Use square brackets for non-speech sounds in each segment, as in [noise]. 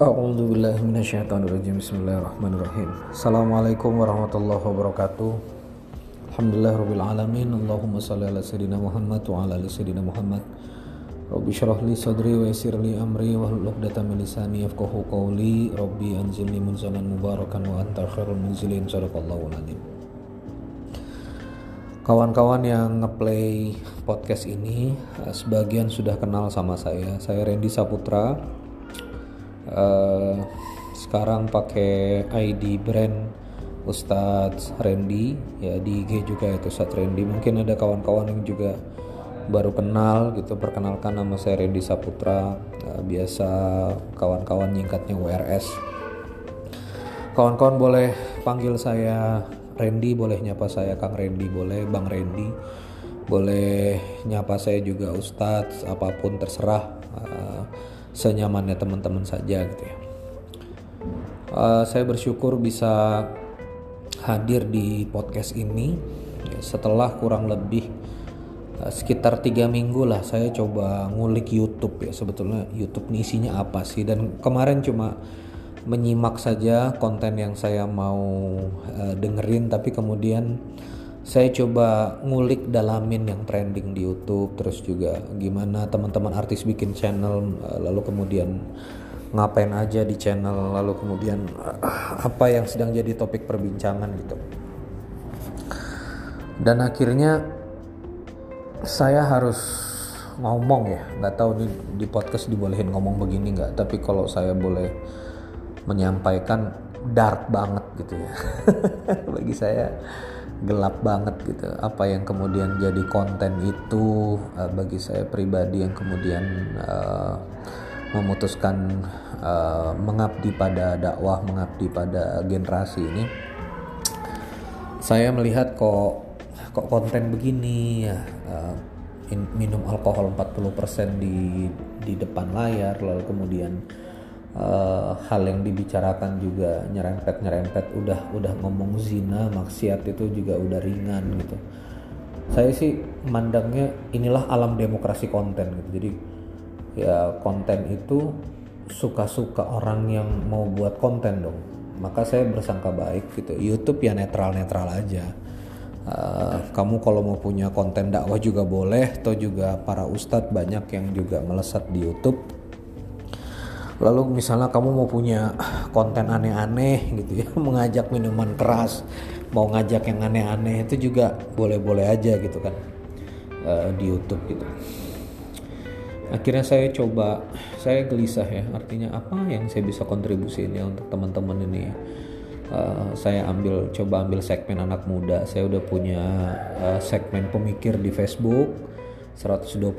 A'udzubillahiminasyaitonirrajim Bismillahirrahmanirrahim. Assalamualaikum warahmatullahi wabarakatuh. Alhamdulillah alamin. Allahumma salli ala sayyidina Muhammad wa ala ali sayyidina Muhammad. Rabbi syarah li sadri wa yassir li amri wa hlul 'uqdatam min lisani yafqahu qawli. Rabbi anzilni munzalan mubarakan wa anta khairul munzilin. Sadaqallahu alazim. Kawan-kawan yang ngeplay podcast ini eh, sebagian sudah kenal sama saya. Saya Randy Saputra uh, sekarang pakai ID brand Ustadz Randy. Ya di IG juga itu Ustadz Randy. Mungkin ada kawan-kawan yang juga baru kenal gitu perkenalkan nama saya Randy Saputra. Uh, biasa kawan-kawan nyingkatnya WRS kawan-kawan boleh panggil saya Randy boleh nyapa saya Kang Randy boleh Bang Randy boleh nyapa saya juga Ustadz apa pun terserah senyamannya teman-teman saja gitu ya. Uh, saya bersyukur bisa hadir di podcast ini. Ya, setelah kurang lebih uh, sekitar tiga minggu lah saya coba ngulik YouTube ya. Sebetulnya YouTube ini isinya apa sih? Dan kemarin cuma menyimak saja konten yang saya mau uh, dengerin tapi kemudian saya coba ngulik dalamin yang trending di YouTube terus juga gimana teman-teman artis bikin channel eh, lalu kemudian ngapain aja di channel lalu kemudian eh, apa yang sedang jadi topik perbincangan gitu. Dan akhirnya saya harus ngomong ya nggak tahu nih di podcast dibolehin ngomong begini nggak tapi kalau saya boleh menyampaikan dark banget gitu ya. [laughs] Bagi saya gelap banget gitu. Apa yang kemudian jadi konten itu uh, bagi saya pribadi yang kemudian uh, memutuskan uh, mengabdi pada dakwah mengabdi pada generasi ini saya melihat kok kok konten begini ya uh, minum alkohol 40% di di depan layar lalu kemudian uh, hal yang dibicarakan juga nyerempet nyerempet udah udah ngomong zina maksiat itu juga udah ringan gitu. Saya sih mandangnya inilah alam demokrasi konten gitu. Jadi ya konten itu suka-suka orang yang mau buat konten dong. Maka saya bersangka baik gitu. YouTube ya netral-netral aja. Uh, kamu kalau mau punya konten dakwah juga boleh atau juga para ustadz banyak yang juga melesat di YouTube lalu misalnya kamu mau punya konten aneh-aneh gitu ya [laughs] mengajak minuman keras mau ngajak yang aneh-aneh itu juga boleh-boleh aja gitu kan uh, di YouTube gitu. Akhirnya saya coba saya gelisah ya artinya apa yang saya bisa kontribusi ini untuk teman-teman ini uh, saya ambil coba ambil segmen anak muda. Saya udah punya uh, segmen pemikir di Facebook 126.000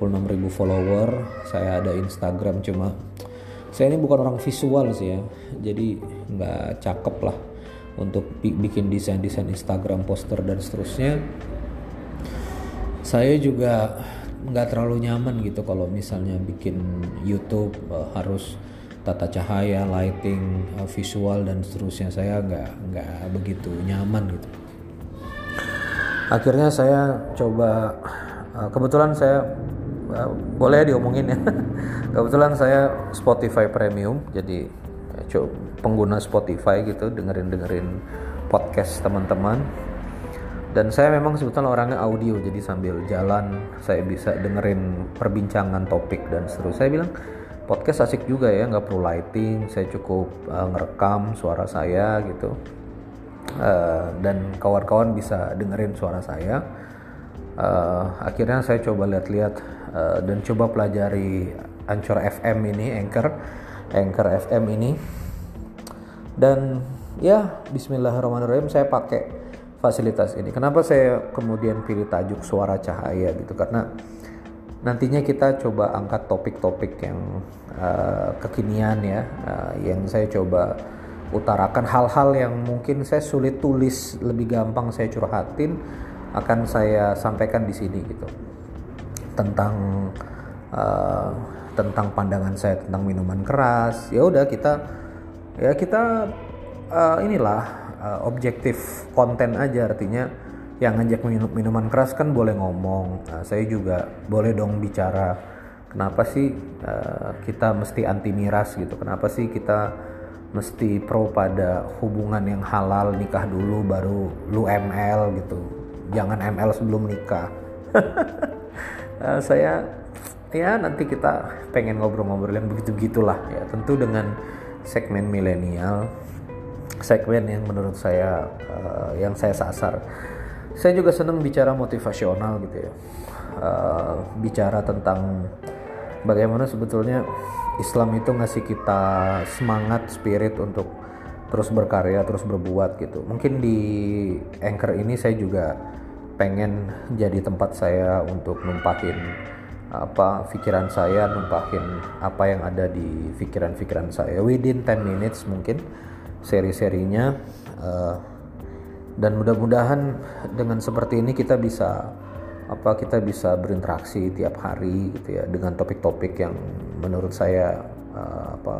follower. Saya ada Instagram cuma saya ini bukan orang visual sih ya. Jadi nggak cakep lah untuk bikin desain-desain Instagram poster dan seterusnya. Saya juga nggak terlalu nyaman gitu kalau misalnya bikin YouTube uh, harus tata cahaya, lighting, uh, visual dan seterusnya. Saya nggak nggak begitu nyaman gitu. Akhirnya saya coba uh, kebetulan saya boleh diomongin ya. [laughs] kebetulan saya Spotify Premium jadi ya, pengguna Spotify gitu dengerin dengerin podcast teman-teman. Dan saya memang sebetulnya orangnya audio jadi sambil jalan saya bisa dengerin perbincangan topik dan seterusnya saya bilang podcast asik juga ya nggak perlu lighting saya cukup uh, ngerekam suara saya gitu. Uh, dan kawan-kawan bisa dengerin suara saya uh, akhirnya saya coba lihat-lihat uh, dan coba pelajari Anchor FM ini, Anchor, Anchor FM ini. Dan ya Bismillahirrahmanirrahim saya pakai fasilitas ini. Kenapa saya kemudian pilih tajuk suara cahaya gitu? Karena nantinya kita coba angkat topik-topik yang uh, kekinian ya, uh, yang saya coba utarakan hal-hal yang mungkin saya sulit tulis lebih gampang saya curhatin akan saya sampaikan di sini gitu. Tentang uh, tentang pandangan saya tentang minuman keras ya udah kita ya kita uh, inilah uh, objektif konten aja. Artinya yang ngajak minum minuman keras kan boleh ngomong. Nah, saya juga boleh dong bicara kenapa sih uh, kita mesti anti miras gitu. Kenapa sih kita mesti pro pada hubungan yang halal nikah dulu baru lu ML gitu jangan ML sebelum nikah uh, [laughs] saya ya nanti kita pengen ngobrol-ngobrol yang begitu gitulah ya tentu dengan segmen milenial segmen yang menurut saya uh, yang saya sasar. Saya juga senang bicara motivasional gitu ya. Uh, bicara tentang bagaimana sebetulnya Islam itu ngasih kita semangat spirit untuk terus berkarya terus berbuat gitu. Mungkin di anchor ini saya juga pengen jadi tempat saya untuk numpahin apa pikiran saya numpahin apa yang ada di pikiran-pikiran saya within 10 minutes mungkin seri-serinya uh, dan mudah-mudahan dengan seperti ini kita bisa apa kita bisa berinteraksi tiap hari gitu ya dengan topik-topik yang menurut saya uh, apa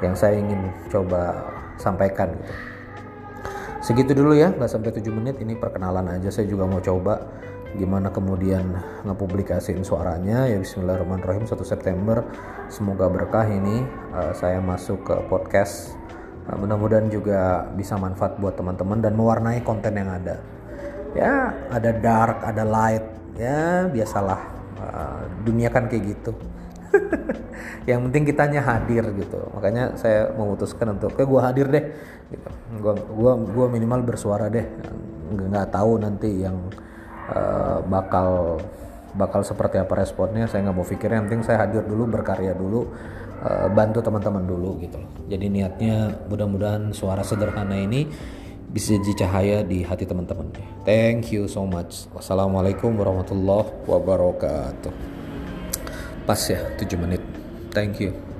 yang saya ingin coba sampaikan gitu. Segitu dulu ya, nggak sampai 7 menit ini perkenalan aja. Saya juga mau coba gimana kemudian ngepublikasiin suaranya. Ya Bismillahirrahmanirrahim 1 September semoga berkah ini. Uh, saya masuk ke podcast. Uh, mudah-mudahan juga bisa manfaat buat teman-teman dan mewarnai konten yang ada. Ya ada dark ada light ya biasalah. Uh, dunia kan kayak gitu [laughs] yang penting kitanya hadir gitu makanya saya memutuskan untuk kayak gue hadir deh gitu. gua gua gua minimal bersuara deh nggak tahu nanti yang uh, bakal bakal seperti apa responnya saya nggak mau pikir yang penting saya hadir dulu berkarya dulu uh, bantu teman-teman dulu gitu jadi niatnya mudah-mudahan suara sederhana ini bisa jadi cahaya di hati teman-teman. Thank you so much. Wassalamualaikum warahmatullahi wabarakatuh. Pas ya 7 menit. Thank you.